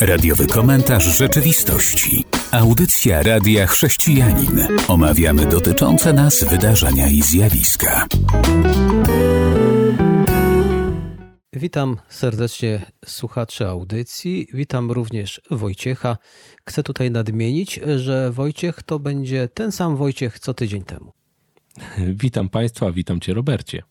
Radiowy komentarz rzeczywistości. Audycja Radia Chrześcijanin. Omawiamy dotyczące nas wydarzenia i zjawiska. Witam serdecznie słuchaczy audycji. Witam również Wojciecha. Chcę tutaj nadmienić, że Wojciech to będzie ten sam Wojciech co tydzień temu. Witam Państwa, witam Cię Robercie.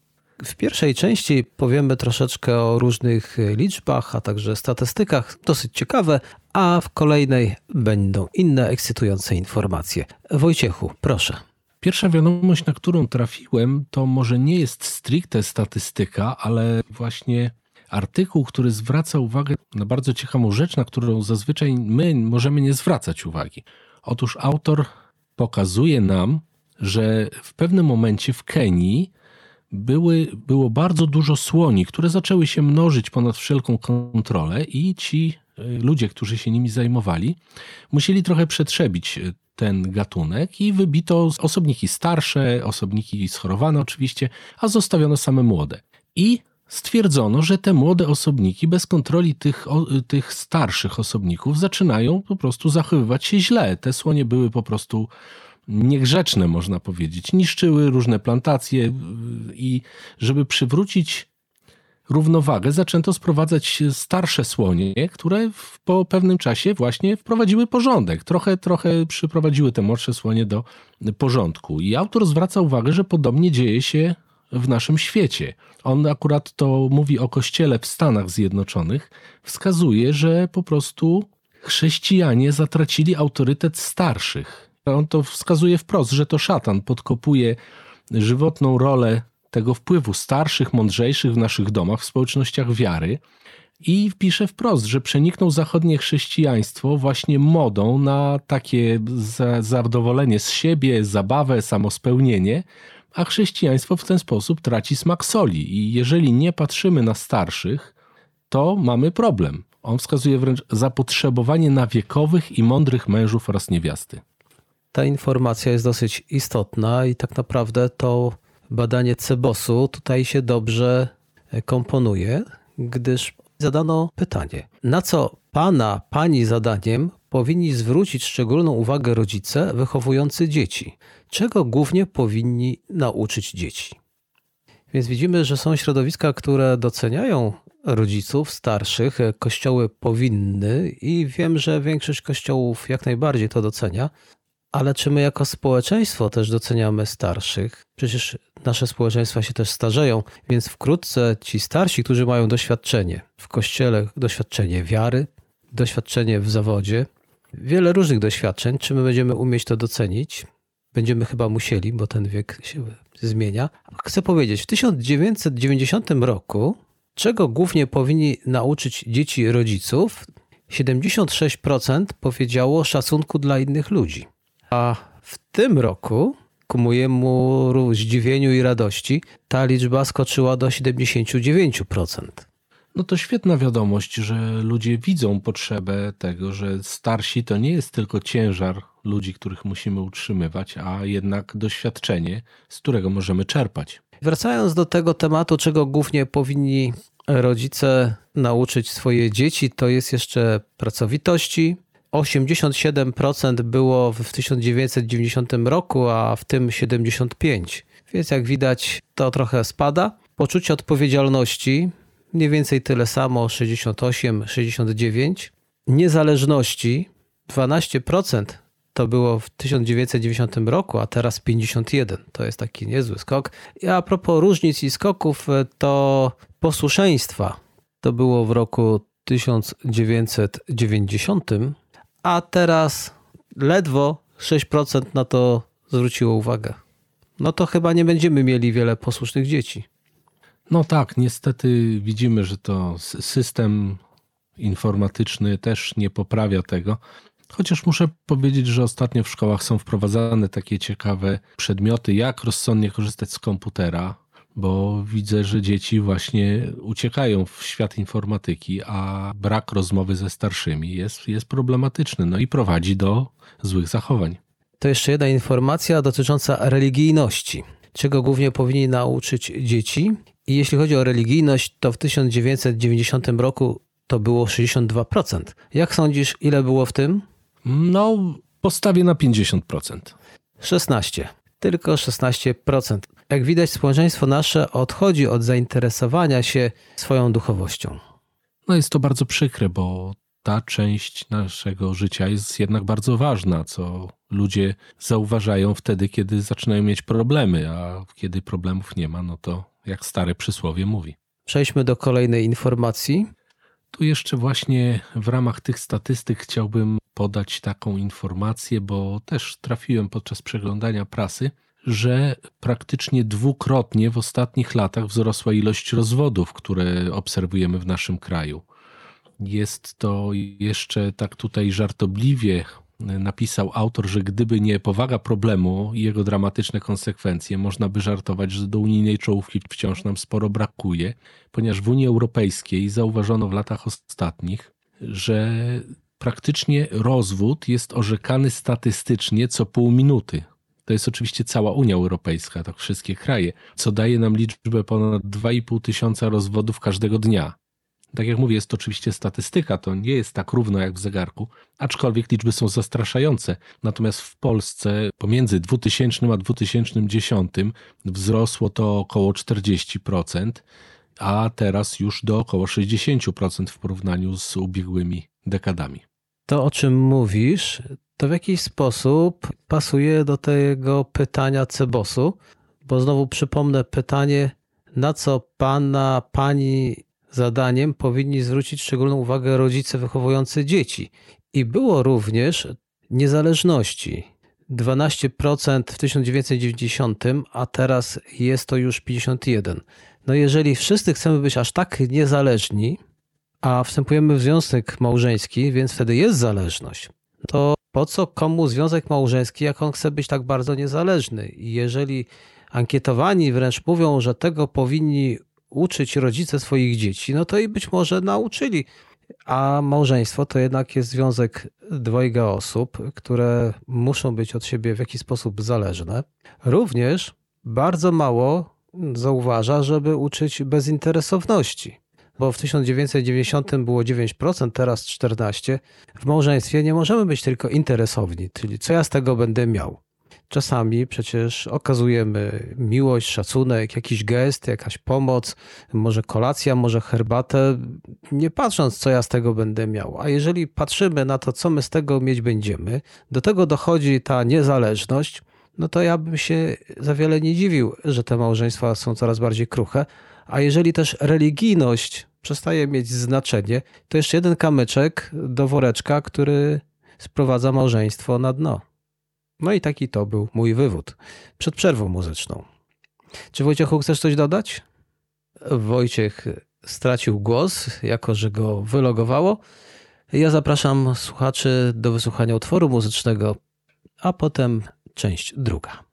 W pierwszej części powiemy troszeczkę o różnych liczbach, a także statystykach, dosyć ciekawe, a w kolejnej będą inne ekscytujące informacje. Wojciechu, proszę. Pierwsza wiadomość, na którą trafiłem, to może nie jest stricte statystyka, ale właśnie artykuł, który zwraca uwagę na bardzo ciekawą rzecz, na którą zazwyczaj my możemy nie zwracać uwagi. Otóż autor pokazuje nam, że w pewnym momencie w Kenii były, było bardzo dużo słoni, które zaczęły się mnożyć ponad wszelką kontrolę, i ci y, ludzie, którzy się nimi zajmowali, musieli trochę przetrzebić y, ten gatunek i wybito osobniki starsze, osobniki schorowane oczywiście, a zostawiono same młode. I stwierdzono, że te młode osobniki bez kontroli tych, tych starszych osobników zaczynają po prostu zachowywać się źle. Te słonie były po prostu niegrzeczne, można powiedzieć. Niszczyły różne plantacje i żeby przywrócić równowagę, zaczęto sprowadzać starsze słonie, które po pewnym czasie właśnie wprowadziły porządek. Trochę, trochę przyprowadziły te młodsze słonie do porządku. I autor zwraca uwagę, że podobnie dzieje się w naszym świecie. On akurat to mówi o kościele w Stanach Zjednoczonych, wskazuje, że po prostu chrześcijanie zatracili autorytet starszych on to wskazuje wprost, że to szatan podkopuje żywotną rolę tego wpływu starszych, mądrzejszych w naszych domach, w społecznościach wiary. I pisze wprost, że przeniknął zachodnie chrześcijaństwo właśnie modą na takie zadowolenie z siebie, zabawę, samospełnienie, a chrześcijaństwo w ten sposób traci smak soli. I jeżeli nie patrzymy na starszych, to mamy problem. On wskazuje wręcz zapotrzebowanie na wiekowych i mądrych mężów oraz niewiasty ta informacja jest dosyć istotna i tak naprawdę to badanie Cebosu tutaj się dobrze komponuje, gdyż zadano pytanie, na co pana, pani zadaniem powinni zwrócić szczególną uwagę rodzice wychowujący dzieci? Czego głównie powinni nauczyć dzieci? Więc widzimy, że są środowiska, które doceniają rodziców starszych. Kościoły powinny i wiem, że większość kościołów jak najbardziej to docenia, ale czy my jako społeczeństwo też doceniamy starszych? Przecież nasze społeczeństwa się też starzeją, więc wkrótce ci starsi, którzy mają doświadczenie w kościele, doświadczenie wiary, doświadczenie w zawodzie, wiele różnych doświadczeń, czy my będziemy umieć to docenić? Będziemy chyba musieli, bo ten wiek się zmienia. Chcę powiedzieć, w 1990 roku, czego głównie powinni nauczyć dzieci rodziców, 76% powiedziało szacunku dla innych ludzi. A w tym roku, ku mojemu zdziwieniu i radości, ta liczba skoczyła do 79%. No to świetna wiadomość, że ludzie widzą potrzebę tego, że starsi to nie jest tylko ciężar ludzi, których musimy utrzymywać, a jednak doświadczenie, z którego możemy czerpać. Wracając do tego tematu, czego głównie powinni rodzice nauczyć swoje dzieci, to jest jeszcze pracowitości, 87% było w 1990 roku, a w tym 75%. Więc jak widać, to trochę spada. Poczucie odpowiedzialności mniej więcej tyle samo 68, 69. Niezależności 12% to było w 1990 roku, a teraz 51. To jest taki niezły skok. I a propos różnic i skoków, to posłuszeństwa to było w roku 1990 a teraz ledwo 6% na to zwróciło uwagę. No to chyba nie będziemy mieli wiele posłusznych dzieci. No tak, niestety widzimy, że to system informatyczny też nie poprawia tego. Chociaż muszę powiedzieć, że ostatnio w szkołach są wprowadzane takie ciekawe przedmioty, jak rozsądnie korzystać z komputera, bo widzę, że dzieci właśnie uciekają w świat informatyki, a brak rozmowy ze starszymi jest, jest problematyczny no i prowadzi do złych zachowań. To jeszcze jedna informacja dotycząca religijności, czego głównie powinni nauczyć dzieci. I jeśli chodzi o religijność, to w 1990 roku to było 62%. Jak sądzisz, ile było w tym? No, postawię na 50%. 16. Tylko 16%. Jak widać, społeczeństwo nasze odchodzi od zainteresowania się swoją duchowością. No jest to bardzo przykre, bo ta część naszego życia jest jednak bardzo ważna, co ludzie zauważają wtedy, kiedy zaczynają mieć problemy, a kiedy problemów nie ma, no to jak stare przysłowie mówi. Przejdźmy do kolejnej informacji. Tu jeszcze właśnie w ramach tych statystyk chciałbym podać taką informację, bo też trafiłem podczas przeglądania prasy, że praktycznie dwukrotnie w ostatnich latach wzrosła ilość rozwodów, które obserwujemy w naszym kraju. Jest to jeszcze tak tutaj żartobliwie napisał autor, że gdyby nie powaga problemu i jego dramatyczne konsekwencje, można by żartować, że do unijnej czołówki wciąż nam sporo brakuje, ponieważ w Unii Europejskiej zauważono w latach ostatnich, że praktycznie rozwód jest orzekany statystycznie co pół minuty. To jest oczywiście cała Unia Europejska, tak wszystkie kraje, co daje nam liczbę ponad 2,5 tysiąca rozwodów każdego dnia. Tak jak mówię, jest to oczywiście statystyka, to nie jest tak równo jak w zegarku, aczkolwiek liczby są zastraszające. Natomiast w Polsce pomiędzy 2000 a 2010 wzrosło to około 40%, a teraz już do około 60% w porównaniu z ubiegłymi dekadami. To, o czym mówisz, to w jakiś sposób pasuje do tego pytania Cebosu, bo znowu przypomnę pytanie, na co pana, pani zadaniem powinni zwrócić szczególną uwagę rodzice wychowujący dzieci. I było również niezależności. 12% w 1990, a teraz jest to już 51. No jeżeli wszyscy chcemy być aż tak niezależni, a wstępujemy w związek małżeński, więc wtedy jest zależność, to po co komu związek małżeński, jak on chce być tak bardzo niezależny? I jeżeli ankietowani wręcz mówią, że tego powinni uczyć rodzice swoich dzieci, no to i być może nauczyli. A małżeństwo to jednak jest związek dwojga osób, które muszą być od siebie w jakiś sposób zależne. Również bardzo mało zauważa, żeby uczyć bezinteresowności. Bo w 1990 było 9%, teraz 14%. W małżeństwie nie możemy być tylko interesowni, czyli co ja z tego będę miał. Czasami przecież okazujemy miłość, szacunek, jakiś gest, jakaś pomoc, może kolacja, może herbatę, nie patrząc, co ja z tego będę miał. A jeżeli patrzymy na to, co my z tego mieć będziemy, do tego dochodzi ta niezależność, no to ja bym się za wiele nie dziwił, że te małżeństwa są coraz bardziej kruche. A jeżeli też religijność przestaje mieć znaczenie, to jeszcze jeden kamyczek do woreczka, który sprowadza małżeństwo na dno. No i taki to był mój wywód przed przerwą muzyczną. Czy Wojciechu chcesz coś dodać? Wojciech stracił głos, jako że go wylogowało. Ja zapraszam słuchaczy do wysłuchania utworu muzycznego, a potem część druga.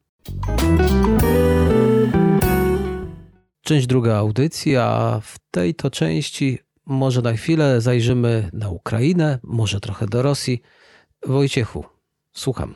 Część druga audycji, a w tej to części może na chwilę zajrzymy na Ukrainę, może trochę do Rosji. Wojciechu, słucham.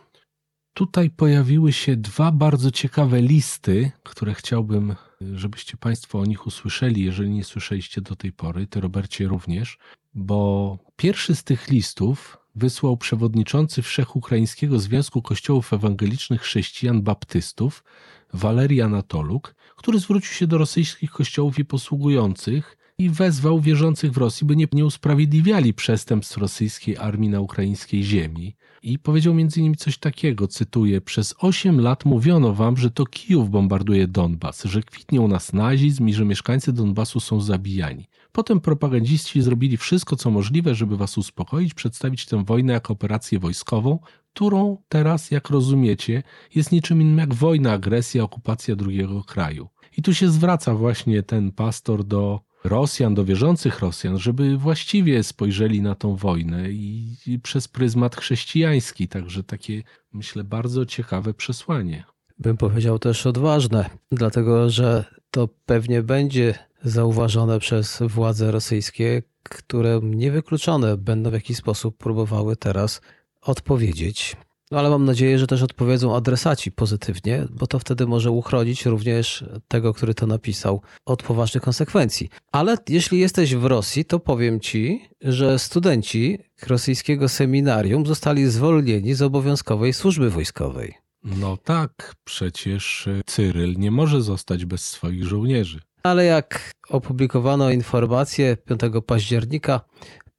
Tutaj pojawiły się dwa bardzo ciekawe listy, które chciałbym, żebyście Państwo o nich usłyszeli, jeżeli nie słyszeliście do tej pory, ty Robercie również, bo pierwszy z tych listów wysłał przewodniczący Wszechukraińskiego Związku Kościołów Ewangelicznych Chrześcijan Baptystów Walerii Anatoluk, który zwrócił się do rosyjskich kościołów i posługujących i wezwał wierzących w Rosji, by nie, nie usprawiedliwiali przestępstw rosyjskiej armii na ukraińskiej ziemi. I powiedział między innymi coś takiego, cytuję, przez 8 lat mówiono wam, że to Kijów bombarduje Donbas, że kwitnie u nas nazizm i że mieszkańcy Donbasu są zabijani. Potem propagandziści zrobili wszystko, co możliwe, żeby was uspokoić, przedstawić tę wojnę jako operację wojskową, którą teraz, jak rozumiecie, jest niczym innym jak wojna, agresja, okupacja drugiego kraju. I tu się zwraca właśnie ten pastor do Rosjan, do wierzących Rosjan, żeby właściwie spojrzeli na tą wojnę i, i przez pryzmat chrześcijański. Także takie, myślę, bardzo ciekawe przesłanie. Bym powiedział też odważne, dlatego że to pewnie będzie zauważone przez władze rosyjskie, które niewykluczone będą w jakiś sposób próbowały teraz odpowiedzieć. No ale mam nadzieję, że też odpowiedzą adresaci pozytywnie, bo to wtedy może uchronić również tego, który to napisał, od poważnych konsekwencji. Ale jeśli jesteś w Rosji, to powiem ci, że studenci rosyjskiego seminarium zostali zwolnieni z obowiązkowej służby wojskowej. No tak, przecież Cyryl nie może zostać bez swoich żołnierzy. Ale jak opublikowano informację 5 października,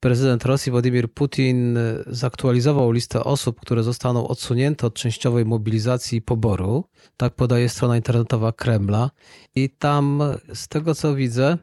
prezydent Rosji Władimir Putin zaktualizował listę osób, które zostaną odsunięte od częściowej mobilizacji i poboru. Tak podaje strona internetowa Kremla. I tam, z tego co widzę,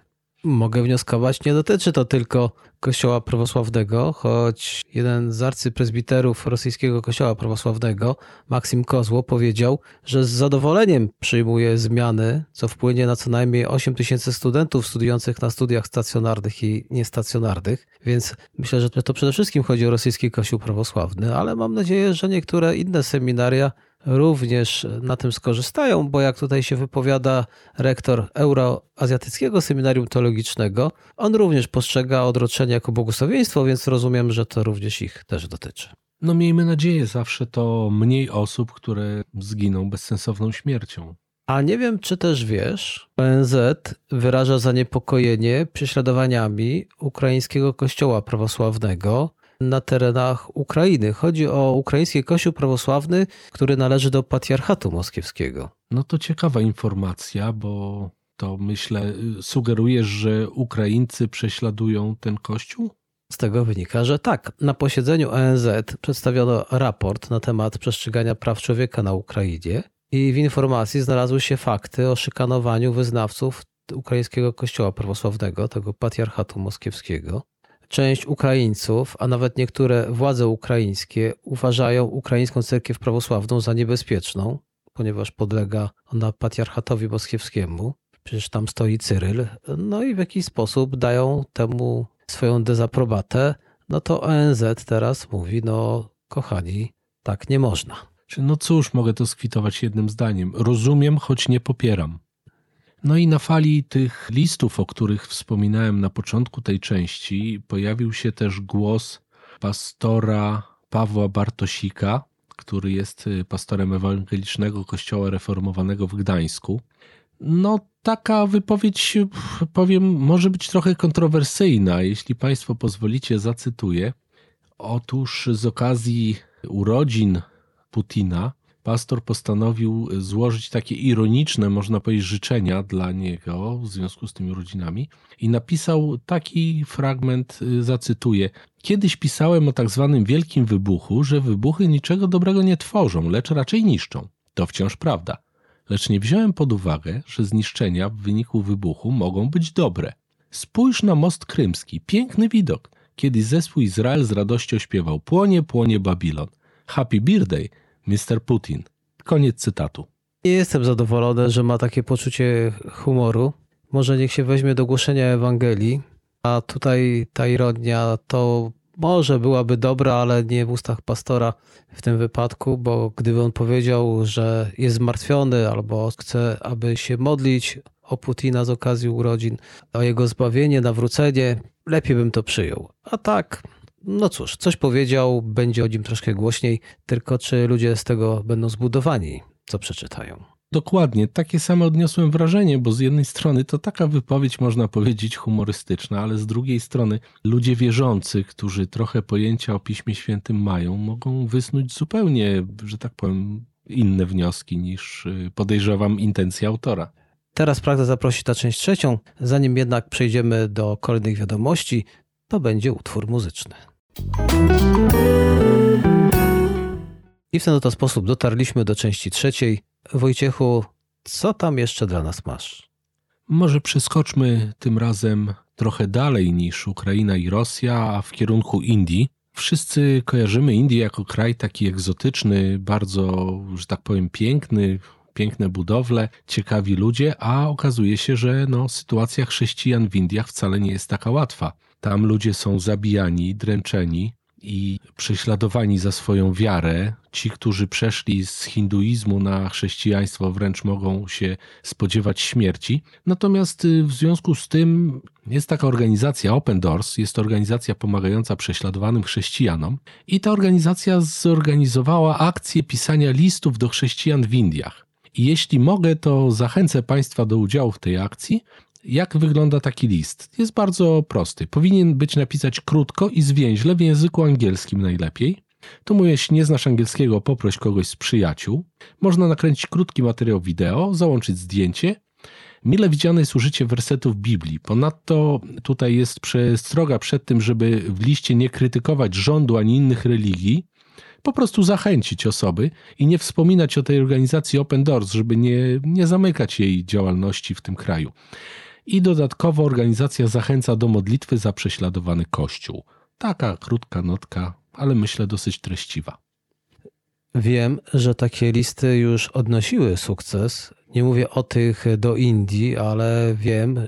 mogę wnioskować, nie dotyczy to tylko Kościoła Prawosławnego, choć jeden z arcypresbiterów rosyjskiego Kościoła Prawosławnego, Maksim Kozło, powiedział, że z zadowoleniem przyjmuje zmiany, co wpłynie na co najmniej 8 tysięcy studentów studiujących na studiach stacjonarnych i niestacjonarnych, więc myślę, że to przede wszystkim chodzi o rosyjski Kościół Prawosławny, ale mam nadzieję, że niektóre inne seminaria również na tym skorzystają, bo jak tutaj się wypowiada rektor Euroazjatyckiego Seminarium Teologicznego, on również postrzega odroczenie jako błogosławieństwo, więc rozumiem, że to również ich też dotyczy. No miejmy nadzieję, zawsze to mniej osób, które zginą bezsensowną śmiercią. A nie wiem, czy też wiesz, ONZ wyraża zaniepokojenie prześladowaniami ukraińskiego kościoła prawosławnego na terenach Ukrainy. Chodzi o ukraiński kościół prawosławny, który należy do patriarchatu moskiewskiego. No to ciekawa informacja, bo to myślę, sugerujesz, że Ukraińcy prześladują ten kościół? Z tego wynika, że tak. Na posiedzeniu ONZ przedstawiono raport na temat przestrzegania praw człowieka na Ukrainie i w informacji znalazły się fakty o szykanowaniu wyznawców ukraińskiego kościoła prawosławnego, tego patriarchatu moskiewskiego. Część Ukraińców, a nawet niektóre władze ukraińskie uważają ukraińską cerkiew prawosławną za niebezpieczną, ponieważ podlega ona patriarchatowi moskiewskiemu. Przecież tam stoi Cyryl. No i w jakiś sposób dają temu swoją dezaprobatę. No to ONZ teraz mówi, no kochani, tak nie można. No cóż, mogę to skwitować jednym zdaniem. Rozumiem, choć nie popieram. No i na fali tych listów, o których wspominałem na początku tej części, pojawił się też głos pastora Pawła Bartosika, który jest y, pastorem ewangelicznego Kościoła Reformowanego w Gdańsku. No, taka wypowiedź, powiem, może być trochę kontrowersyjna. Jeśli Państwo pozwolicie, zacytuję. Otóż z okazji urodzin Putina pastor postanowił złożyć takie ironiczne, można powiedzieć, życzenia dla niego w związku z tymi rodzinami i napisał taki fragment, y, zacytuję. Kiedyś pisałem o tak zwanym wielkim wybuchu, że wybuchy niczego dobrego nie tworzą, lecz raczej niszczą. To wciąż prawda. Lecz nie wziąłem pod uwagę, że zniszczenia w wyniku wybuchu mogą być dobre. Spójrz na most krymski, piękny widok. Kiedyś zespół Izrael z radością śpiewał Płonie, płonie Babilon. Happy Birthday, Mr. Putin. Koniec cytatu. Nie jestem zadowolony, że ma takie poczucie humoru. Może niech się weźmie do głoszenia Ewangelii, a tutaj ta ironia to może byłaby dobra, ale nie w ustach pastora w tym wypadku, bo gdyby on powiedział, że jest zmartwiony albo chce, aby się modlić o Putina z okazji urodzin, o jego zbawienie, nawrócenie, lepiej bym to przyjął. A tak, no cóż, coś powiedział, będzie o nim troszkę głośniej, tylko czy ludzie z tego będą zbudowani, co przeczytają. Dokładnie, takie samo odniosłem wrażenie, bo z jednej strony to taka wypowiedź można powiedzieć humorystyczna, ale z drugiej strony ludzie wierzący, którzy trochę pojęcia o Piśmie Świętym mają, mogą wysnuć zupełnie, że tak powiem, inne wnioski niż y, podejrzewam intencja autora. Teraz pragnę zaprosić na część trzecią. Zanim jednak przejdziemy do kolejnych wiadomości, to będzie utwór muzyczny. I w ten oto sposób dotarliśmy do części trzeciej. Wojciechu, co tam jeszcze dla nas masz? Może przeskoczmy tym razem trochę dalej niż Ukraina i Rosja, a w kierunku Indii. Wszyscy kojarzymy Indię jako kraj taki egzotyczny, bardzo, że tak powiem, piękny, piękne budowle, ciekawi ludzie, a okazuje się, że no, sytuacja chrześcijan w Indiach wcale nie jest taka łatwa. Tam ludzie są zabijani, dręczeni, i prześladowani za swoją wiarę. Ci, którzy przeszli z hinduizmu na chrześcijaństwo, wręcz mogą się spodziewać śmierci. Natomiast y, w związku z tym jest taka organizacja Open Doors, jest to organizacja pomagająca prześladowanym chrześcijanom, i ta organizacja zorganizowała akcję pisania listów do chrześcijan w Indiach. Jeśli mogę, to zachęcę Państwa do udziału w tej akcji. Jak wygląda taki list? Jest bardzo prosty. Powinien być napisać krótko i zwięźle w języku angielskim najlepiej. Tu mówię, jeśli nie znasz angielskiego, poproś kogoś z przyjaciół. Można nakręcić krótki materiał wideo, załączyć zdjęcie. Mile widziane jest użycie wersetów Biblii. Ponadto tutaj jest przestroga przed tym, żeby w liście nie krytykować rządu ani innych religii, po prostu zachęcić osoby i nie wspominać o tej organizacji Open Doors, żeby nie, nie zamykać jej działalności w tym kraju. I dodatkowo organizacja zachęca do modlitwy za prześladowany Kościół. Taka krótka notka, ale myślę dosyć treściwa. Wiem, że takie listy już odnosiły sukces. Nie mówię o tych do Indii, ale wiem,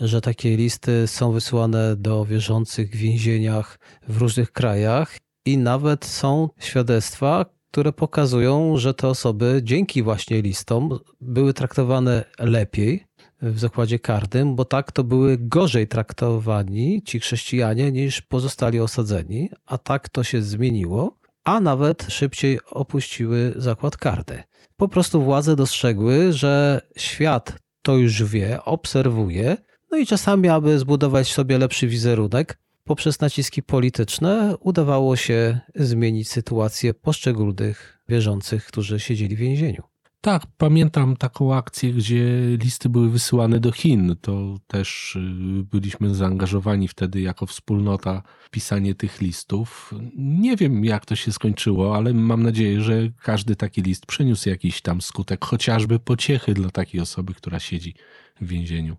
że takie listy są wysyłane do wierzących w więzieniach w różnych krajach i nawet są świadectwa, które pokazują, że te osoby dzięki właśnie listom były traktowane lepiej w zakładzie karnym, bo tak to były gorzej traktowani ci chrześcijanie niż pozostali osadzeni, a tak to się zmieniło, a nawet szybciej opuściły zakład karny. Po prostu władze dostrzegły, że świat to już wie, obserwuje, no i czasami, aby zbudować sobie lepszy wizerunek, poprzez naciski polityczne udawało się zmienić sytuację poszczególnych wierzących, którzy siedzieli w więzieniu. Tak, pamiętam taką akcję, gdzie listy były wysyłane do Chin. To też y, byliśmy zaangażowani wtedy jako wspólnota w pisanie tych listów. Nie wiem, jak to się skończyło, ale mam nadzieję, że każdy taki list przyniósł jakiś tam skutek, chociażby pociechy dla takiej osoby, która siedzi w więzieniu.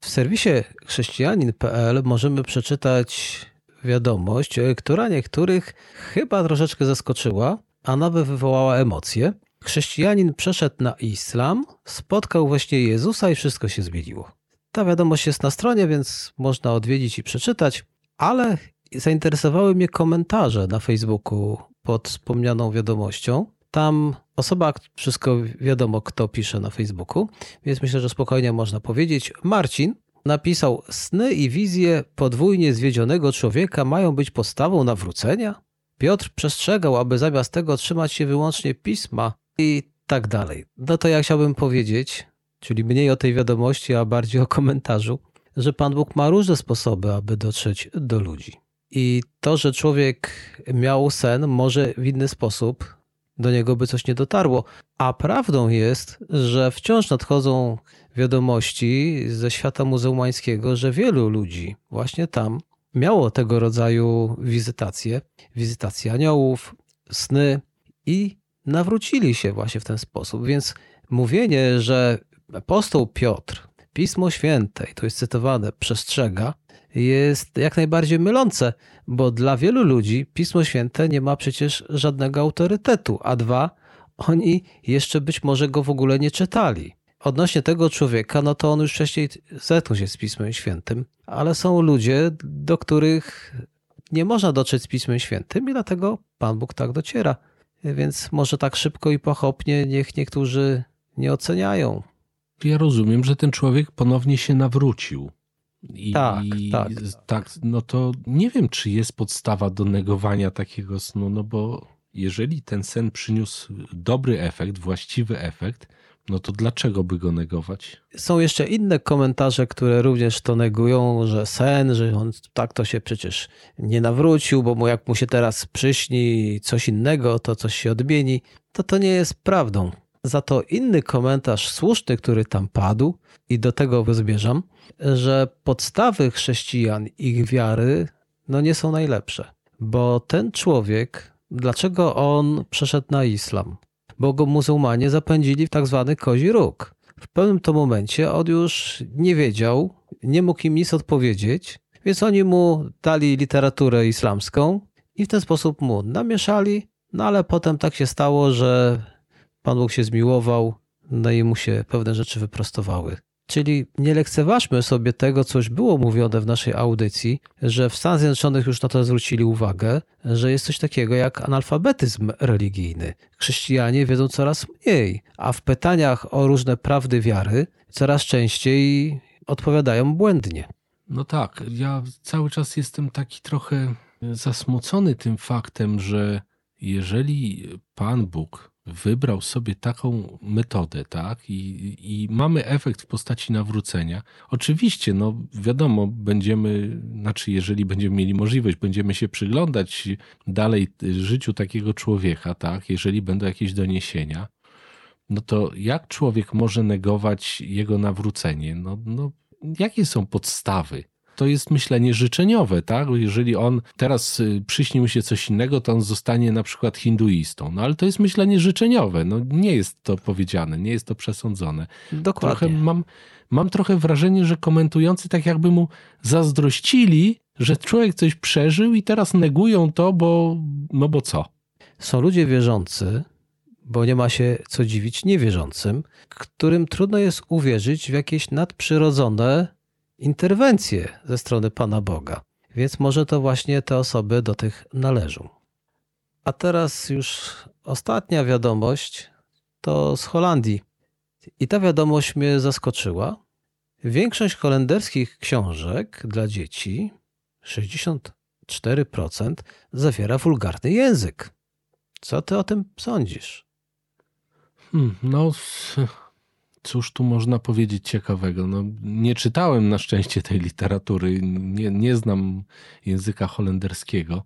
W serwisie chrześcijanin.pl możemy przeczytać wiadomość, która niektórych chyba troszeczkę zaskoczyła, a nawet wywołała emocje. Chrześcijanin przeszedł na islam, spotkał właśnie Jezusa i wszystko się zmieniło. Ta wiadomość jest na stronie, więc można odwiedzić i przeczytać, ale zainteresowały mnie komentarze na Facebooku pod wspomnianą wiadomością. Tam osoba, wszystko wiadomo, kto pisze na Facebooku, więc myślę, że spokojnie można powiedzieć. Marcin napisał: Sny i wizje podwójnie zwiedzionego człowieka mają być podstawą nawrócenia. Piotr przestrzegał, aby zamiast tego trzymać się wyłącznie pisma i tak dalej. No to ja chciałbym powiedzieć, czyli mniej o tej wiadomości, a bardziej o komentarzu, że Pan Bóg ma różne sposoby, aby dotrzeć do ludzi. I to, że człowiek miał sen, może w inny sposób do niego by coś nie dotarło. A prawdą jest, że wciąż nadchodzą wiadomości ze świata muzułmańskiego, że wielu ludzi właśnie tam miało tego rodzaju wizytacje, wizytacje aniołów, sny i nawrócili się właśnie w ten sposób. Więc mówienie, że apostoł Piotr, Pismo Święte, i to jest cytowane, przestrzega, jest jak najbardziej mylące, bo dla wielu ludzi Pismo Święte nie ma przecież żadnego autorytetu, a dwa, oni jeszcze być może go w ogóle nie czytali. Odnośnie tego człowieka, no to on już wcześniej zetknął się z Pismem Świętym, ale są ludzie, do których nie można dotrzeć z Pismem Świętym i dlatego Pan Bóg tak dociera. Więc może tak szybko i pochopnie niech niektórzy nie oceniają. Ja rozumiem, że ten człowiek ponownie się nawrócił. I, tak, tak. tak. No to nie wiem, czy jest podstawa do negowania takiego snu, no bo jeżeli ten sen przyniósł dobry efekt, właściwy efekt, no to dlaczego by go negować? Są jeszcze inne komentarze, które również to negują, że sen, że on tak to się przecież nie nawrócił, bo mu jak mu się teraz przyśni coś innego, to coś się odmieni. To to nie jest prawdą. Za to inny komentarz słuszny, który tam padł, i do tego zmierzam, że podstawy chrześcijan, ich wiary, no nie są najlepsze. Bo ten człowiek, dlaczego on przeszedł na islam? Bo go muzułmanie zapędzili w tak zwany kozi róg. W pewnym to momencie on już nie wiedział, nie mógł im nic odpowiedzieć, więc oni mu dali literaturę islamską i w ten sposób mu namieszali, no ale potem tak się stało, że Pan Bóg się zmiłował, no i mu się pewne rzeczy wyprostowały. Czyli nie lekceważmy sobie tego, co już było mówione w naszej audycji, że w Stanach Zjednoczonych już na to zwrócili uwagę, że jest coś takiego jak analfabetyzm religijny. Chrześcijanie wiedzą coraz mniej, a w pytaniach o różne prawdy wiary coraz częściej odpowiadają błędnie. No tak, ja cały czas jestem taki trochę zasmucony tym faktem, że jeżeli Pan Bóg wybrał sobie taką metodę, tak, i, i mamy efekt w postaci nawrócenia. Oczywiście, no wiadomo, będziemy, znaczy, jeżeli będziemy mieli możliwość, będziemy się przyglądać dalej życiu takiego człowieka, tak, jeżeli będą jakieś doniesienia, no to jak człowiek może negować jego nawrócenie? No, no jakie są podstawy? To jest myślenie życzeniowe, tak? Jeżeli on teraz y, przyśni mu się coś innego, to on zostanie na przykład hinduistą. No ale to jest myślenie życzeniowe. No nie jest to powiedziane, nie jest to przesądzone. Dokładnie. Trochę mam, mam trochę wrażenie, że komentujący tak jakby mu zazdrościli, że człowiek coś przeżył i teraz negują to, bo no bo co? Są ludzie wierzący, bo nie ma się co dziwić niewierzącym, którym trudno jest uwierzyć w jakieś nadprzyrodzone interwencje ze strony Pana Boga. Więc może to właśnie te osoby do tych należą. A teraz już ostatnia wiadomość to z Holandii. I ta wiadomość mnie zaskoczyła. Większość holenderskich książek dla dzieci, 64%, zawiera wulgarny język. Co ty o tym sądzisz? Hmm, no, Cóż tu można powiedzieć ciekawego? No, nie czytałem na szczęście tej literatury, nie, nie znam języka holenderskiego,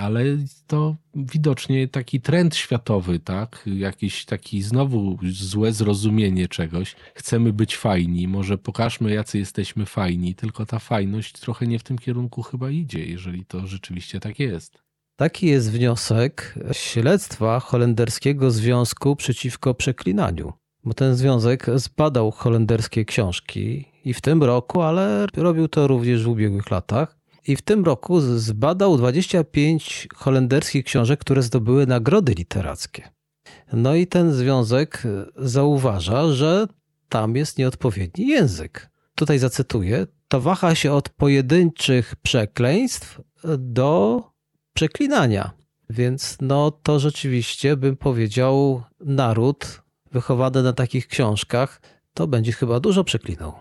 ale to widocznie taki trend światowy, tak? Jakiś taki znowu złe zrozumienie czegoś. Chcemy być fajni, może pokażmy, jacy jesteśmy fajni, tylko ta fajność trochę nie w tym kierunku chyba idzie, jeżeli to rzeczywiście tak jest. Taki jest wniosek śledztwa holenderskiego Związku przeciwko przeklinaniu bo ten związek zbadał holenderskie książki i w tym roku, ale robił to również w ubiegłych latach. I w tym roku zbadał 25 holenderskich książek, które zdobyły nagrody literackie. No i ten związek zauważa, że tam jest nieodpowiedni język. Tutaj zacytuję: To waha się od pojedynczych przekleństw do przeklinania. Więc no to rzeczywiście bym powiedział naród wychowany na takich książkach, to będzie chyba dużo przeklinał.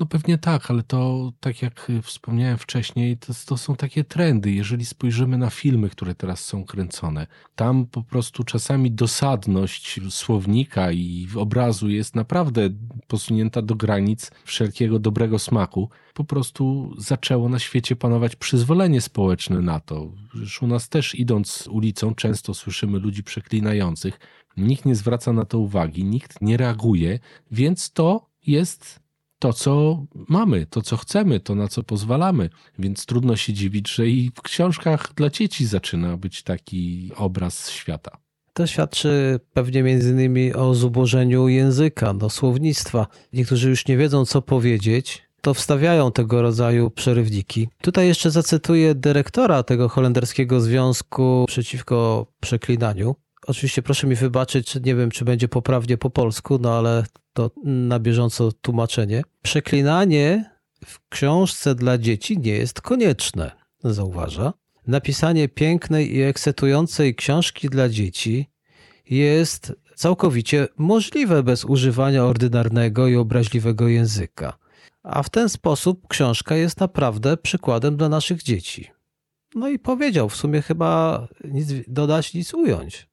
No pewnie tak, ale to tak jak wspomniałem wcześniej, to, to, są takie trendy. Jeżeli spojrzymy na filmy, które teraz są kręcone, tam po prostu czasami dosadność słownika i obrazu jest naprawdę posunięta do granic wszelkiego dobrego smaku. Po prostu zaczęło na świecie panować przyzwolenie społeczne na to. Już u nas też idąc ulicą często słyszymy ludzi przeklinających Nikt nie zwraca na to uwagi, nikt nie reaguje, więc to jest to, co mamy, to, co chcemy, to, na co pozwalamy. Więc trudno się dziwić, że i w książkach dla dzieci zaczyna być taki obraz świata. To świadczy pewnie między innymi o zubożeniu języka, do słownictwa. Niektórzy już nie wiedzą, co powiedzieć, to wstawiają tego rodzaju przerywniki. Tutaj jeszcze zacytuję dyrektora tego holenderskiego związku przeciwko przeklinaniu. Oczywiście proszę mi wybaczyć, nie wiem, czy będzie poprawnie po polsku, no ale to na bieżąco tłumaczenie. Przeklinanie w książce dla dzieci nie jest konieczne, zauważa. Napisanie pięknej i ekscytującej książki dla dzieci jest całkowicie możliwe bez używania ordynarnego i obraźliwego języka. A w ten sposób książka jest naprawdę przykładem dla naszych dzieci. No i powiedział, w sumie chyba nic dodać, nic ująć.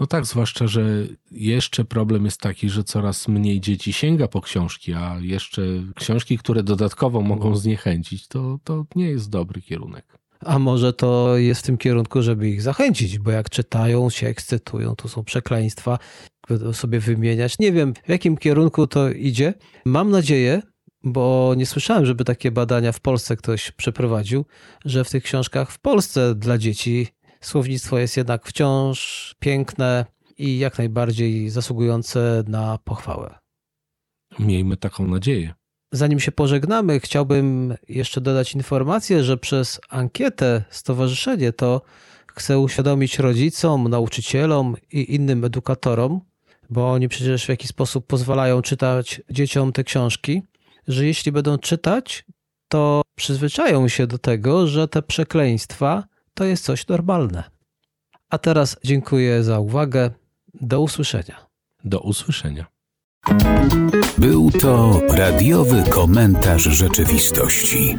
No tak, zwłaszcza, że jeszcze problem jest taki, że coraz mniej dzieci sięga po książki, a jeszcze książki, które dodatkowo mogą zniechęcić, to, to nie jest dobry kierunek. A może to jest w tym kierunku, żeby ich zachęcić, bo jak czytają, się ekscytują, to są przekleństwa, sobie wymieniać. Nie wiem, w jakim kierunku to idzie. Mam nadzieję, bo nie słyszałem, żeby takie badania w Polsce ktoś przeprowadził, że w tych książkach w Polsce dla dzieci Słownictwo jest jednak wciąż piękne i jak najbardziej zasługujące na pochwałę. Miejmy taką nadzieję. Zanim się pożegnamy, chciałbym jeszcze dodać informację, że przez ankietę Stowarzyszenie to chcę uświadomić rodzicom, nauczycielom i innym edukatorom, bo oni przecież w jakiś sposób pozwalają czytać dzieciom te książki, że jeśli będą czytać, to przyzwyczają się do tego, że te przekleństwa to jest coś normalne. A teraz dziękuję za uwagę. Do usłyszenia. Do usłyszenia. Był to radiowy komentarz rzeczywistości.